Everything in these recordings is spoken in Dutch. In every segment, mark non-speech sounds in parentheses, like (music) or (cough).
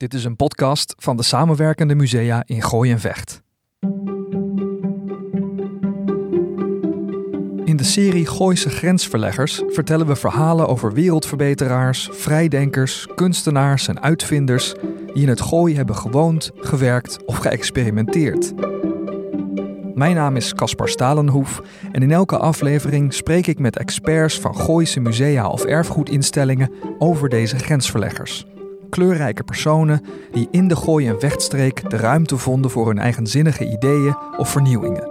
Dit is een podcast van de samenwerkende musea in Gooi en Vecht. In de serie Gooise Grensverleggers vertellen we verhalen over wereldverbeteraars, vrijdenkers, kunstenaars en uitvinders die in het Gooi hebben gewoond, gewerkt of geëxperimenteerd. Mijn naam is Caspar Stalenhoef en in elke aflevering spreek ik met experts van Gooise musea of erfgoedinstellingen over deze grensverleggers. Kleurrijke personen die in de Gooi- en Vechtstreek de ruimte vonden voor hun eigenzinnige ideeën of vernieuwingen.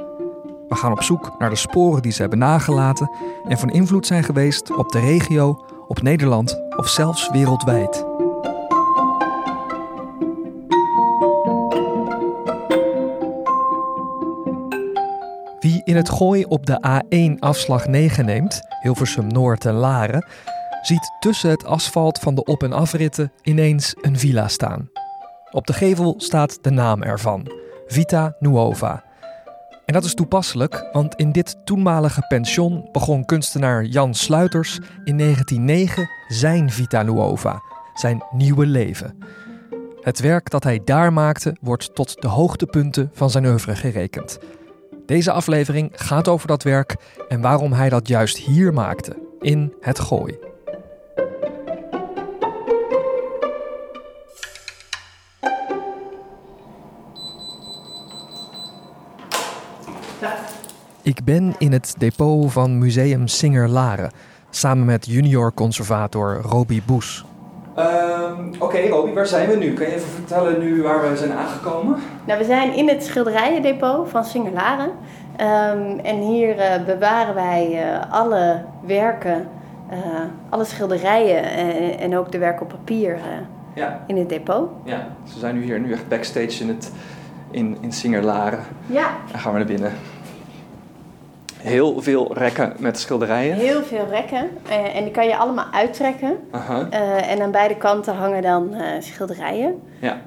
We gaan op zoek naar de sporen die ze hebben nagelaten en van invloed zijn geweest op de regio, op Nederland of zelfs wereldwijd. Wie in het gooi op de A1 afslag 9 neemt, Hilversum Noord en Laren, ziet tussen het asfalt van de op- en afritten ineens een villa staan. Op de gevel staat de naam ervan: Vita Nuova. En dat is toepasselijk, want in dit toenmalige pension begon kunstenaar Jan Sluiters in 1909 zijn Vita Nuova, zijn nieuwe leven. Het werk dat hij daar maakte wordt tot de hoogtepunten van zijn oeuvre gerekend. Deze aflevering gaat over dat werk en waarom hij dat juist hier maakte, in het Gooi. Ik ben in het depot van Museum Singer Laren, samen met junior conservator Roby Boes. Um, Oké, Roby, waar zijn we nu? Kan je even vertellen nu waar we zijn aangekomen? Nou, we zijn in het schilderijendepot van Singelaren. Um, en hier uh, bewaren wij uh, alle werken, uh, alle schilderijen en, en, ook de werken op papier ja. in het depot. Ja, dus we zijn nu hier nu echt backstage in, het, in, in Singerlaren. Ja. Dan gaan we naar binnen. Heel veel rekken met schilderijen. Heel veel rekken. Uh, en die kan je allemaal uittrekken. Uh, en aan beide kanten hangen dan uh, schilderijen. Ja.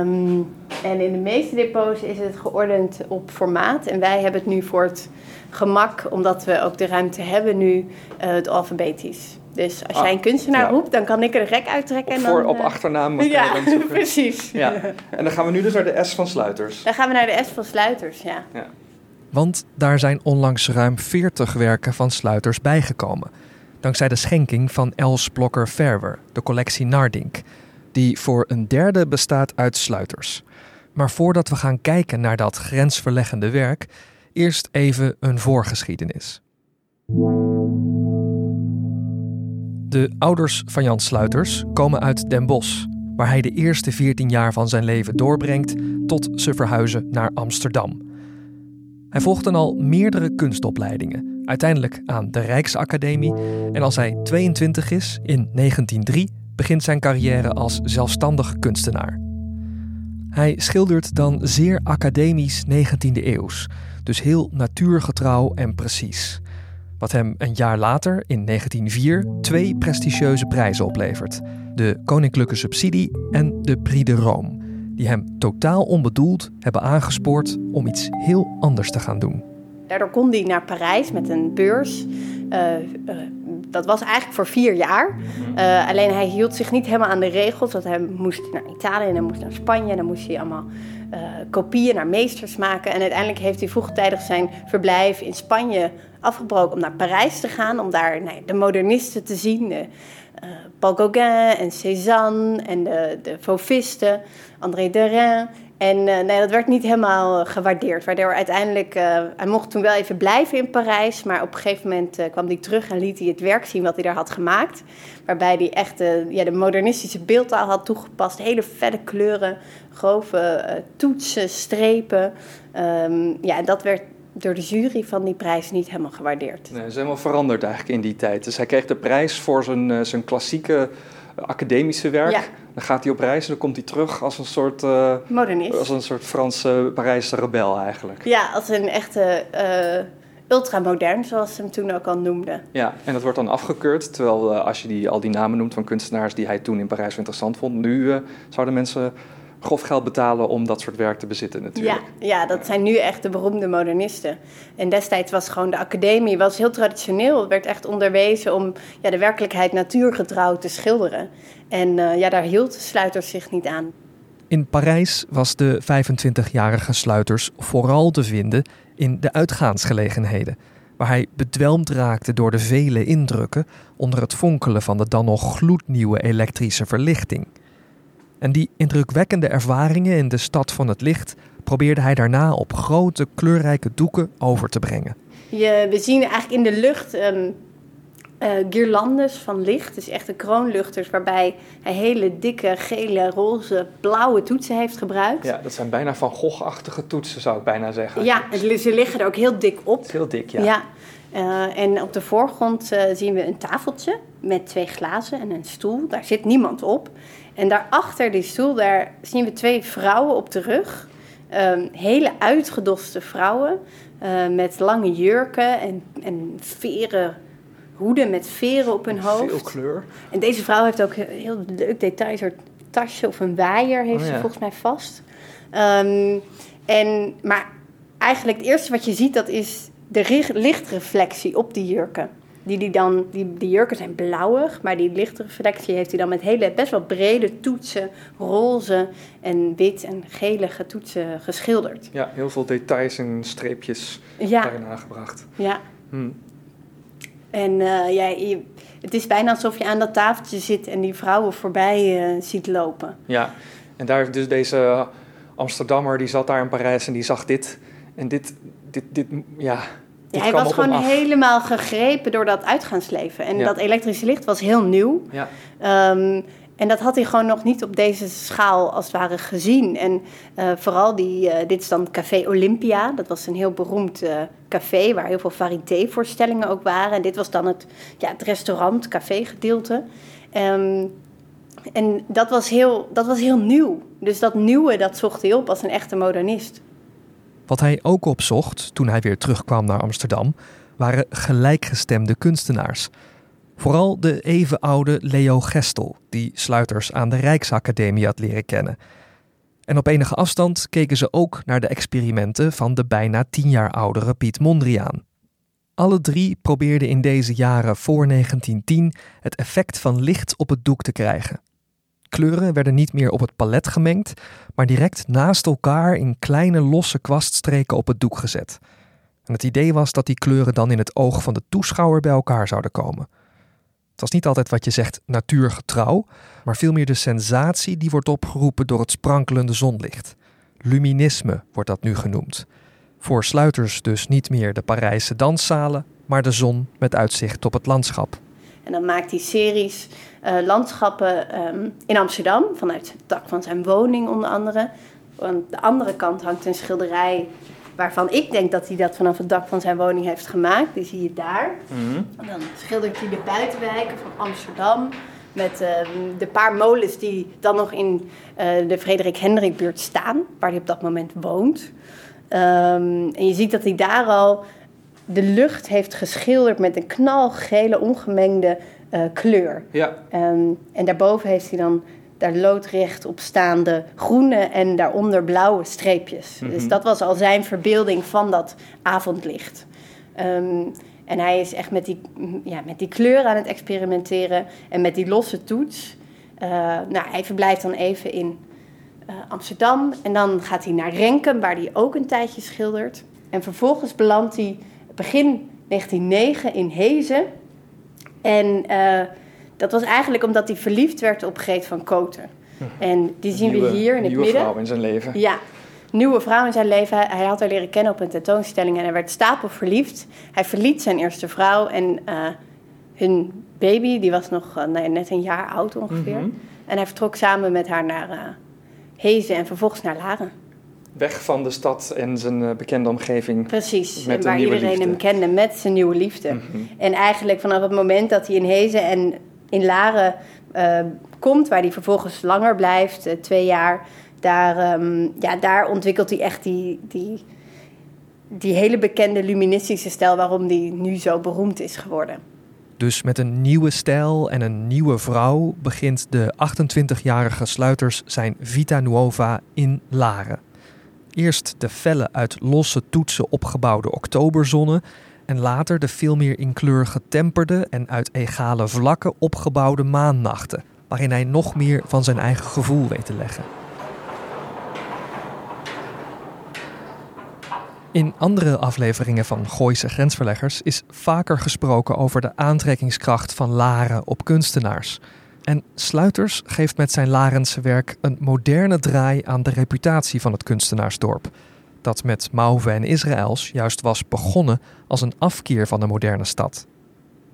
Um, en in de meeste depots is het geordend op formaat. En wij hebben het nu voor het gemak, omdat we ook de ruimte hebben nu, het alfabetisch. Dus als Ah, jij een kunstenaar ja. roept, dan kan ik er een rek uittrekken. Op, en voor, dan, op eh, achternaam (laughs) Ja, dan (laughs) precies. Ja. En dan gaan we nu dus naar de S van Sluiters. Dan gaan we naar de S van Sluiters, ja. Ja. Want daar zijn onlangs ruim 40 werken van Sluiters bijgekomen. Dankzij de schenking van Els Blokker Verwer, de collectie Nardink, die voor een derde bestaat uit Sluiters. Maar voordat we gaan kijken naar dat grensverleggende werk, eerst even een voorgeschiedenis. De ouders van Jan Sluiters komen uit Den Bosch, waar hij de eerste 14 jaar van zijn leven doorbrengt tot ze verhuizen naar Amsterdam. Hij volgde al meerdere kunstopleidingen, uiteindelijk aan de Rijksacademie en als hij 22 is, in 1903, begint zijn carrière als zelfstandig kunstenaar. Hij schildert dan zeer academisch 19e eeuws, dus heel natuurgetrouw en precies. Wat hem een jaar later, in 1904, twee prestigieuze prijzen oplevert: de Koninklijke Subsidie en de Prix de Rome die hem totaal onbedoeld hebben aangespoord om iets heel anders te gaan doen. Daardoor kon hij naar Parijs met een beurs. Uh, uh, dat was eigenlijk voor vier jaar. Uh, alleen hij hield zich niet helemaal aan de regels. Want hij moest naar Italië en hij moest naar Spanje. En dan moest hij allemaal kopieën naar meesters maken. En uiteindelijk heeft hij vroegtijdig zijn verblijf in Spanje afgebroken om naar Parijs te gaan. Om daar nou, de modernisten te zien. De, uh, Paul Gauguin en Cézanne en de, de Fauvisten, André Derain. En uh, nee, dat werd niet helemaal uh, gewaardeerd. Waardoor uiteindelijk, hij mocht toen wel even blijven in Parijs. Maar op een gegeven moment kwam hij terug en liet hij het werk zien wat hij daar had gemaakt. Waarbij hij echt ja, de modernistische beeldtaal had toegepast. Hele felle kleuren, grove toetsen, strepen. Um, ja, en dat werd door de jury van die prijs niet helemaal gewaardeerd. Nee, het is helemaal veranderd eigenlijk in die tijd. Dus hij kreeg de prijs voor zijn, zijn klassieke academische werk. Ja. Dan gaat hij op reis en dan komt hij terug als een soort, uh, Modernist. als een soort Franse Parijse rebel eigenlijk. Ja, als een echte ultramodern, zoals ze hem toen ook al noemden. Ja, en dat wordt dan afgekeurd. Terwijl als je die, al die namen noemt van kunstenaars die hij toen in Parijs interessant vond, nu zouden mensen grof geld betalen om dat soort werk te bezitten natuurlijk. Ja, ja, dat zijn nu echt de beroemde modernisten. En destijds was gewoon de academie was heel traditioneel. Het werd echt onderwezen om ja, de werkelijkheid natuurgetrouw te schilderen. En uh, ja, daar hield Sluiters zich niet aan. In Parijs was de 25-jarige Sluiters vooral te vinden in de uitgaansgelegenheden, waar hij bedwelmd raakte door de vele indrukken onder het fonkelen van de dan nog gloednieuwe elektrische verlichting. En die indrukwekkende ervaringen in de stad van het licht probeerde hij daarna op grote kleurrijke doeken over te brengen. Je, we zien eigenlijk in de lucht um, uh, guirlandes van licht, dus echte kroonluchters, waarbij hij hele dikke gele, roze, blauwe toetsen heeft gebruikt. Ja, dat zijn bijna van Gogh-achtige toetsen, zou ik bijna zeggen. Ja, ze liggen er ook heel dik op. Heel dik, ja. ja. Uh, en op de voorgrond uh, zien we een tafeltje met twee glazen en een stoel. Daar zit niemand op. En daarachter die stoel, daar zien we twee vrouwen op de rug. Um, hele uitgedoste vrouwen uh, met lange jurken en, en veren hoeden met veren op hun hoofd. Veel kleur. En deze vrouw heeft ook heel, heel leuk detail. Een soort tasje of een waaier heeft oh, ja. ze volgens mij vast. Um, en, maar eigenlijk het eerste wat je ziet, dat is de lichtreflectie op die jurken. Die, die, dan, die, die jurken zijn blauwig, maar die lichtreflectie heeft hij dan met hele best wel brede toetsen, roze en wit en gelige toetsen geschilderd. Ja, heel veel details en streepjes ja. daarin aangebracht. Ja. Hm. En uh, ja, je, het is bijna alsof je aan dat tafeltje zit en die vrouwen voorbij uh, ziet lopen. Ja, en daar dus deze Amsterdammer, die zat daar in Parijs en die zag dit. En dit, dit, dit ja... Ja, hij was gewoon helemaal gegrepen door dat uitgaansleven. En ja. dat elektrische licht was heel nieuw. Ja. Um, en dat had hij gewoon nog niet op deze schaal als het ware gezien. En uh, vooral die, uh, dit is dan Café Olympia. Dat was een heel beroemd uh, café waar heel veel variété-voorstellingen ook waren. En dit was dan het, ja, het restaurant, café gedeelte. Um, en dat was, heel, dat was heel nieuw. Dus dat nieuwe, dat zocht hij op als een echte modernist. Wat hij ook opzocht toen hij weer terugkwam naar Amsterdam, waren gelijkgestemde kunstenaars. Vooral de even oude Leo Gestel, die Sluiters aan de Rijksacademie had leren kennen. En op enige afstand keken ze ook naar de experimenten van de bijna tien jaar oudere Piet Mondriaan. Alle drie probeerden in deze jaren voor 1910 het effect van licht op het doek te krijgen. Kleuren werden niet meer op het palet gemengd, maar direct naast elkaar in kleine losse kwaststreken op het doek gezet. En het idee was dat die kleuren dan in het oog van de toeschouwer bij elkaar zouden komen. Het was niet altijd wat je zegt natuurgetrouw, maar veel meer de sensatie die wordt opgeroepen door het sprankelende zonlicht. Luminisme wordt dat nu genoemd. Voor sluiters dus niet meer de Parijse danszalen, maar de zon met uitzicht op het landschap. En dan maakt hij series uh, landschappen um, in Amsterdam, vanuit het dak van zijn woning onder andere. Aan de andere kant hangt een schilderij waarvan ik denk dat hij dat vanaf het dak van zijn woning heeft gemaakt. Die zie je daar. Mhm. En dan schildert hij de buitenwijken van Amsterdam. Met uh, de paar molens die dan nog in uh, de Frederik Hendrik buurt staan. Waar hij op dat moment woont. Um, en je ziet dat hij daar al de lucht heeft geschilderd met een knalgele ongemengde uh, kleur. Ja. Um, en daarboven heeft hij dan daar loodrecht op staande groene en daaronder blauwe streepjes. Mhm. Dus dat was al zijn verbeelding van dat avondlicht. Um, en hij is echt met die, ja, met die kleur aan het experimenteren en met die losse toets. Uh, nou, hij verblijft dan even in uh, Amsterdam en dan gaat hij naar Renkum, waar hij ook een tijdje schildert. En vervolgens belandt hij begin 1909 in Hezen. En uh, dat was eigenlijk omdat hij verliefd werd op Greet van Koten. En die zien nieuwe, we hier in het nieuwe midden. vrouw in zijn leven. Ja, nieuwe vrouw in zijn leven. Hij had haar leren kennen op een tentoonstelling en hij werd stapel verliefd. Hij verliet zijn eerste vrouw en uh, hun baby, die was nog uh, nee, net een jaar oud ongeveer. Mhm. En hij vertrok samen met haar naar Hezen en vervolgens naar Laren. Weg van de stad en zijn uh, bekende omgeving. Precies, Met en waar iedereen liefde. hem kende met zijn nieuwe liefde. Mhm. En eigenlijk vanaf het moment dat hij in Hezen en in Laren uh, komt, waar hij vervolgens langer blijft, uh, twee jaar, daar, um, ja, daar ontwikkelt hij echt die, die, die hele bekende luministische stijl waarom hij nu zo beroemd is geworden. Dus met een nieuwe stijl en een nieuwe vrouw begint de 28-jarige Sluiters zijn Vita Nuova in Laren. Eerst de felle uit losse toetsen opgebouwde oktoberzonne en later de veel meer in kleur getemperde en uit egale vlakken opgebouwde maannachten, waarin hij nog meer van zijn eigen gevoel weet te leggen. In andere afleveringen van Gooise Grensverleggers is vaker gesproken over de aantrekkingskracht van Laren op kunstenaars. En Sluiters geeft met zijn Larense werk een moderne draai aan de reputatie van het kunstenaarsdorp. Dat met Mauve en Israëls juist was begonnen als een afkeer van de moderne stad.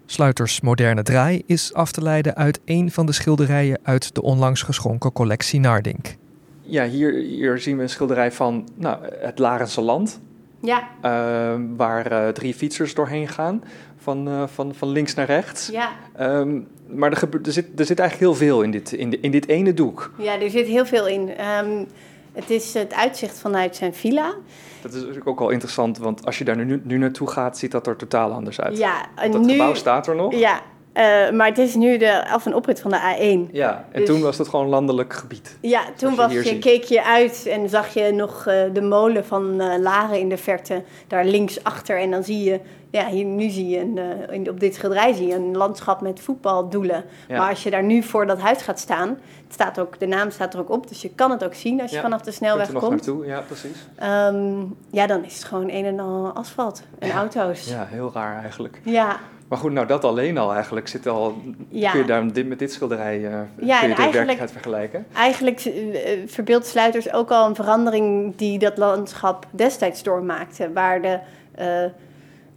Sluiters moderne draai is af te leiden uit een van de schilderijen uit de onlangs geschonken collectie Nardink. Ja, hier, hier zien we een schilderij van nou, het Larense land. Ja, eh, waar eh, drie fietsers doorheen gaan, van, eh, van, van links naar rechts. ja. Ehm, maar er, gebeurt, er, zit, er zit eigenlijk heel veel in dit, in, de- in dit ene doek. ja, er zit heel veel in. Ehm, het is het uitzicht vanuit zijn villa. Dat is natuurlijk ook wel interessant, want als je daar nu, nu naartoe gaat, ziet dat er totaal anders uit. Ja, en dat nu, gebouw staat er nog. Ja, eh, maar het is nu de af- en oprit van de A1. Ja, en Dus- toen was het gewoon landelijk gebied. Ja, toen was je, keek je uit en zag je nog eh, de molen van Laren in de verte, daar links achter. En dan zie je, ja, hier, nu zie je een, eh, in, op dit schilderij zie je een landschap met voetbaldoelen. Ja. Maar als je daar nu voor dat huis gaat staan, het staat ook, de naam staat er ook op, dus je kan het ook zien als je Ja, vanaf de snelweg komt. naartoe, ja, precies. Ehm, ja, dan is het gewoon een en al asfalt en Ja. auto's. Ja, heel raar eigenlijk. Ja, Maar goed, nou dat alleen al eigenlijk zit al. Ja. Kun je daar dit, met dit schilderij uh, Ja, kun je de eigenlijk- werkelijkheid vergelijken? Eigenlijk eh, verbeeldt Sluiters ook al een verandering die dat landschap destijds doormaakte. Waar de,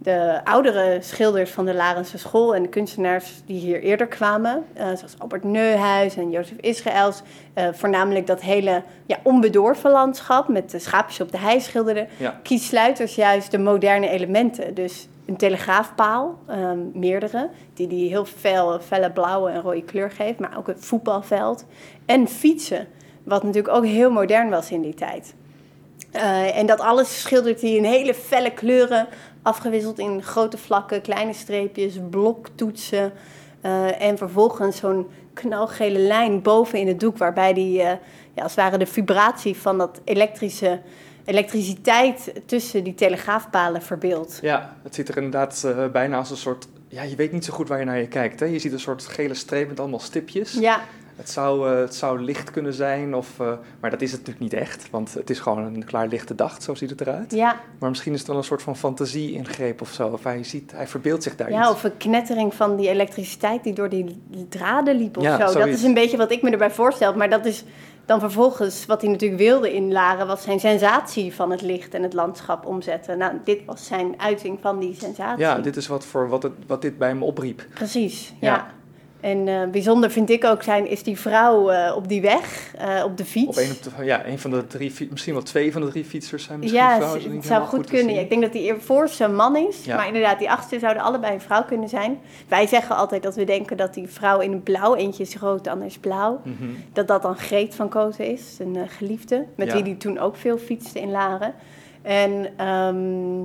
de oudere schilders van de Larense school en de kunstenaars die hier eerder kwamen, eh, zoals Albert Neuhuis en Jozef Israëls, eh, voornamelijk dat hele ja, onbedorven landschap met de schaapjes op de hei schilderden, Ja. kiest Sluiters juist de moderne elementen. Dus een telegraafpaal, ehm, meerdere, die die heel fel, felle blauwe en rode kleur geeft, maar ook het voetbalveld. En fietsen, wat natuurlijk ook heel modern was in die tijd. Eh, en dat alles schildert hij in hele felle kleuren, afgewisseld in grote vlakken, kleine streepjes, bloktoetsen. eh, en vervolgens zo'n knalgele lijn boven in het doek, waarbij die, eh, ja, als het ware de vibratie van dat elektrische elektriciteit tussen die telegraafpalen verbeeldt. Ja, het ziet er inderdaad eh, bijna als een soort. Ja, je weet niet zo goed waar je naar je kijkt. Hè? Je ziet een soort gele streep met allemaal stipjes. Ja, Het, zou, eh, het zou licht kunnen zijn, of, eh, maar dat is het natuurlijk niet echt. Want het is gewoon een klaar lichte dag, zo ziet het eruit. ja, Maar misschien is het wel een soort van fantasie-ingreep of zo. Of hij, ziet, hij verbeeldt zich daar ja, iets. of een knettering van die elektriciteit die door die draden liep of Ja, zo. Dat is een beetje wat ik me erbij voorstel. Maar dat is dan vervolgens wat hij natuurlijk wilde in Laren, was zijn sensatie van het licht en het landschap omzetten. Nou, dit was zijn uiting van die sensatie. Ja, dit is wat, voor, wat, het, wat dit bij hem opriep. Precies, Ja. ja. En eh, bijzonder vind ik ook zijn, is die vrouw eh, op die weg, eh, op de fiets. Op een, op de, ja, een van de drie, misschien wel twee van de drie fietsers zijn misschien ja, vrouwen. het is niet zou goed kunnen. Ik denk dat die voorste een man is. Ja. Maar inderdaad, die achtste zouden allebei een vrouw kunnen zijn. Wij zeggen altijd dat we denken dat die vrouw in het blauw, eentje is rood, de ander is blauw. Mhm. Dat dat dan Greet van Koten is, een geliefde. Met Ja. wie die toen ook veel fietste in Laren. En ehm,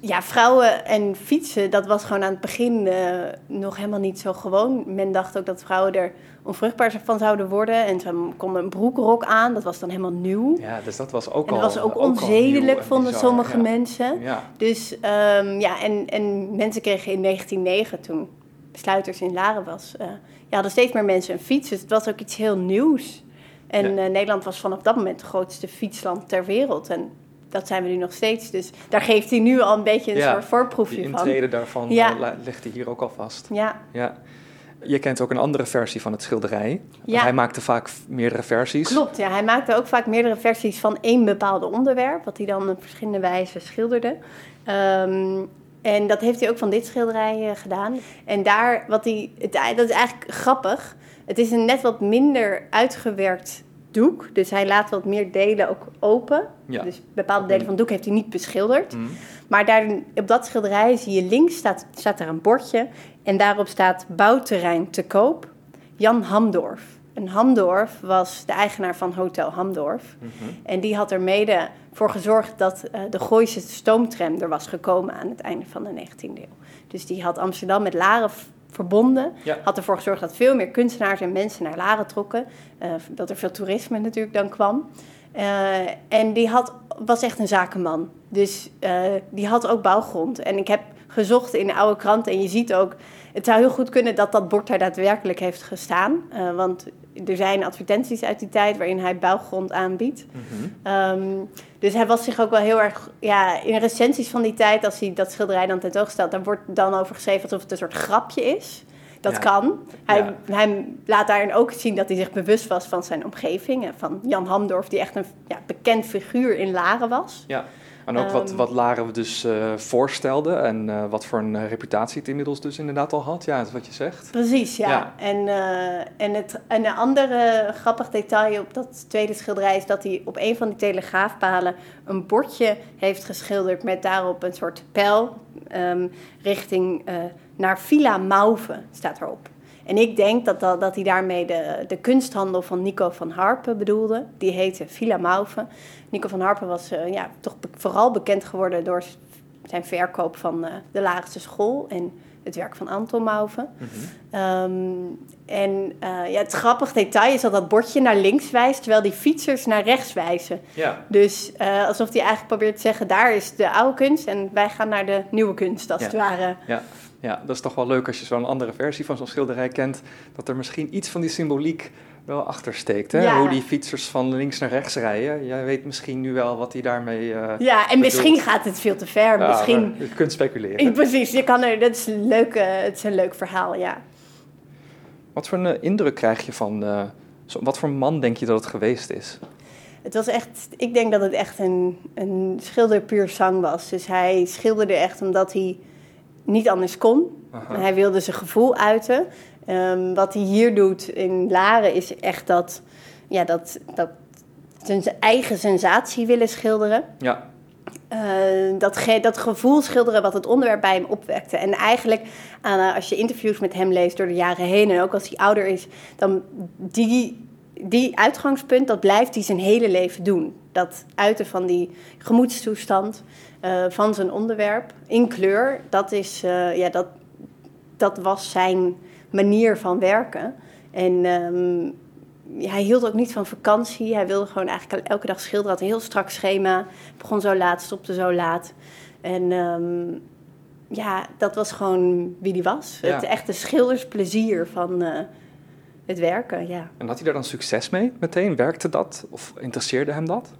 ja, vrouwen en fietsen, dat was gewoon aan het begin eh, nog helemaal niet zo gewoon. Men dacht ook dat vrouwen er onvruchtbaar van zouden worden. En ze konden een broekrok aan, dat was dan helemaal nieuw. Ja, dus dat was ook en al dat was ook onzedelijk, en vonden bizar, sommige ja. mensen. Ja, Dus ehm, ja, en, en mensen kregen in 1909, toen Sluiters in Laren was, eh, ja, hadden steeds meer mensen een fiets. Dus het was ook iets heel nieuws. En Ja. eh, Nederland was vanaf dat moment het grootste fietsland ter wereld. En dat zijn we nu nog steeds. Dus daar geeft hij nu al een beetje een Ja, soort voorproefje van. intrede daarvan Ja. eh, legt hij hier ook al vast. Ja, Ja. Je kent ook een andere versie van het schilderij. Ja. Hij maakte vaak meerdere versies. klopt. Ja. Hij maakte ook vaak meerdere versies van één bepaald onderwerp, wat hij dan op verschillende wijzen schilderde. Ehm, en dat heeft hij ook van dit schilderij eh, gedaan. En daar, wat hij, het, dat is eigenlijk grappig. Het is een net wat minder uitgewerkt doek. Dus hij laat wat meer delen ook open. Ja. Dus bepaalde delen van het doek heeft hij niet beschilderd. Mhm. Maar daar, op dat schilderij zie je links staat, staat er een bordje. En daarop staat bouwterrein te koop. Jan Hamdorf. en Hamdorf was de eigenaar van Hotel Hamdorf. En die had er mede voor gezorgd dat uh, de Gooise stoomtram er was gekomen aan het einde van de 19e eeuw. Dus die had Amsterdam met Laren verbonden. Had ervoor gezorgd dat veel meer kunstenaars en mensen naar Laren trokken. Uh, dat er veel toerisme natuurlijk dan kwam. Uh, en die had, was echt een zakenman. Dus die had ook bouwgrond. En ik heb gezocht in de oude krant en je ziet ook het zou heel goed kunnen dat dat bord daar daadwerkelijk heeft gestaan. Uh, want er zijn advertenties uit die tijd waarin hij bouwgrond aanbiedt. Mm um, dus hij was zich ook wel heel erg... Ja, in recensies van die tijd, als hij dat schilderij dan tentoongesteld... daar wordt dan over geschreven alsof het een soort grapje is. Dat kan. Hij, ja. hij, laat daarin ook zien dat hij zich bewust was van zijn omgeving. Van Jan Hamdorf, die echt een ja, bekend figuur in Laren was. Ja. En ook wat, ehm. wat Laren dus uh, voorstelde en uh, wat voor een uh, reputatie het inmiddels dus inderdaad al had. Ja, dat is wat je zegt. Precies, ja. ja. En, en, het, en een andere grappig detail op dat tweede schilderij is dat hij op een van die telegraafpalen een bordje heeft geschilderd met daarop een soort pijl um, richting naar Villa Mauve, staat erop. En ik denk dat, dat, dat hij daarmee de, de kunsthandel van Nico van Harpen bedoelde. Die heette Villa Mauve. Nico van Harpen was uh, ja, toch vooral bekend geworden door zijn verkoop van uh, de laagste school en het werk van Anton Mauve. Mm -hmm. um, en uh, ja, het grappige detail is dat dat bordje naar links wijst, terwijl die fietsers naar rechts wijzen. Ja. Dus alsof hij eigenlijk probeert te zeggen, daar is de oude kunst en wij gaan naar de nieuwe kunst, als ja. het ware. Ja. Ja, dat is toch wel leuk als je zo'n andere versie van zo'n schilderij kent, dat er misschien iets van die symboliek wel achter steekt. Hè? Hoe die fietsers van links naar rechts rijden. Jij weet misschien nu wel wat hij daarmee. Uh, ja, en misschien gaat het veel te ver. Ja, misschien... Je kunt speculeren. Precies, je kan er, dat is een leuk, uh, het is een leuk verhaal, ja. Wat voor een uh, indruk krijg je van. Zo, wat voor man denk je dat het geweest is? Het was echt, ik denk dat het echt een, een schilder puur zang was. Dus hij schilderde echt omdat hij niet anders kon. Hij wilde zijn gevoel uiten. Um, wat hij hier doet in Laren is echt dat, ja, dat, dat zijn eigen sensatie willen schilderen. Ja. Uh, dat, ge dat gevoel schilderen wat het onderwerp bij hem opwekte. En eigenlijk, uh, als je interviews met hem leest door de jaren heen... en ook als hij ouder is, dan die, die uitgangspunt... dat blijft hij zijn hele leven doen. Dat uiten van die gemoedstoestand uh, van zijn onderwerp in kleur... dat, is, ja, dat, dat was zijn manier van werken. En um, hij hield ook niet van vakantie. Hij wilde gewoon eigenlijk elke dag schilderen. Had een heel strak schema. Begon zo laat, stopte zo laat. En um, ja, dat was gewoon wie hij was. Ja. Het echte schildersplezier van uh, het werken, ja. En had hij daar dan succes mee meteen? Werkte dat? Of interesseerde hem dat?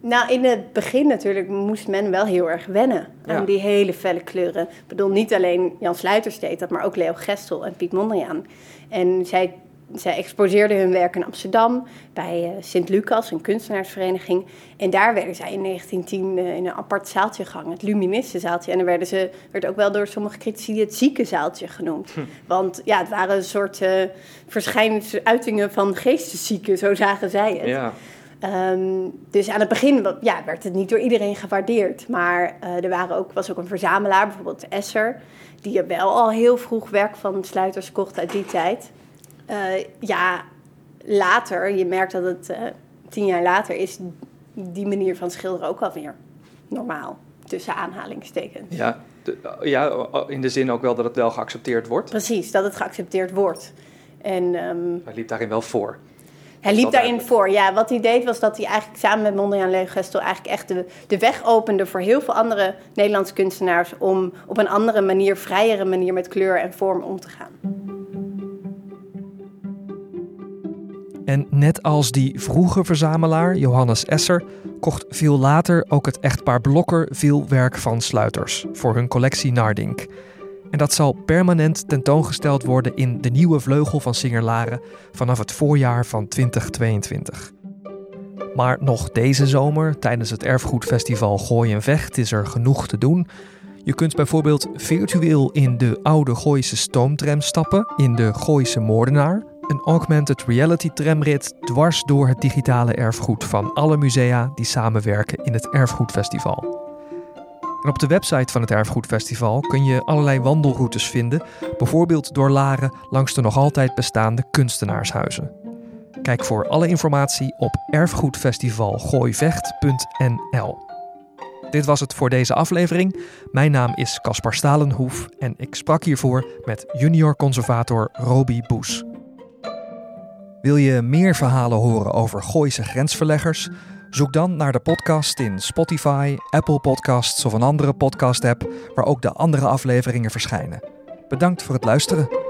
Nou, in het begin natuurlijk moest men wel heel erg wennen ja. aan die hele felle kleuren. Ik bedoel, niet alleen Jan Sluiters deed dat, maar ook Leo Gestel en Piet Mondriaan. En zij, zij exposeerden hun werk in Amsterdam bij uh, Sint-Lucas, een kunstenaarsvereniging. En daar werden zij in 1910 uh, in een apart zaaltje gehangen, het Luministe zaaltje. En dan werden ze, werd ook wel door sommige critici het ziekenzaaltje genoemd. Hm. Want ja, het waren een soort uh, verschijningsuitingen van geesteszieken, zo zagen zij het. Ja. Um, dus aan het begin ja, werd het niet door iedereen gewaardeerd. Maar uh, er waren ook, was ook een verzamelaar, bijvoorbeeld Esser, die wel al heel vroeg werk van sluiters kocht uit die tijd. Uh, ja, later, je merkt dat het uh, tien jaar later is die manier van schilderen ook alweer normaal, tussen aanhalingstekens. Ja, de, ja, in de zin ook wel dat het wel geaccepteerd wordt. Precies, dat het geaccepteerd wordt. En, um, Hij liep daarin wel voor. Hij liep daarin voor. Ja, wat hij deed was dat hij eigenlijk samen met Mondriaan Leeuwgestel eigenlijk echt de, de weg opende voor heel veel andere Nederlandse kunstenaars om op een andere manier, vrijere manier met kleur en vorm om te gaan. En net als die vroege verzamelaar Johannes Esser kocht veel later ook het echtpaar Blokker veel werk van Sluiters voor hun collectie Nardink. En dat zal permanent tentoongesteld worden in de nieuwe vleugel van Singerlaren vanaf het voorjaar van 2022. Maar nog deze zomer, tijdens het Erfgoedfestival Gooi en Vecht, is er genoeg te doen. Je kunt bijvoorbeeld virtueel in de oude Gooise stoomtram stappen, in de Gooise Moordenaar, een augmented reality tramrit dwars door het digitale erfgoed van alle musea die samenwerken in het Erfgoedfestival. En op de website van het Erfgoedfestival kun je allerlei wandelroutes vinden, bijvoorbeeld door Laren langs de nog altijd bestaande kunstenaarshuizen. Kijk voor alle informatie op erfgoedfestivalgooivecht.nl. Dit was het voor deze aflevering. Mijn naam is Caspar Stalenhoef en ik sprak hiervoor met junior conservator Roby Boes. Wil je meer verhalen horen over Gooise grensverleggers? Zoek dan naar de podcast in Spotify, Apple Podcasts of een andere podcast-app waar ook de andere afleveringen verschijnen. Bedankt voor het luisteren.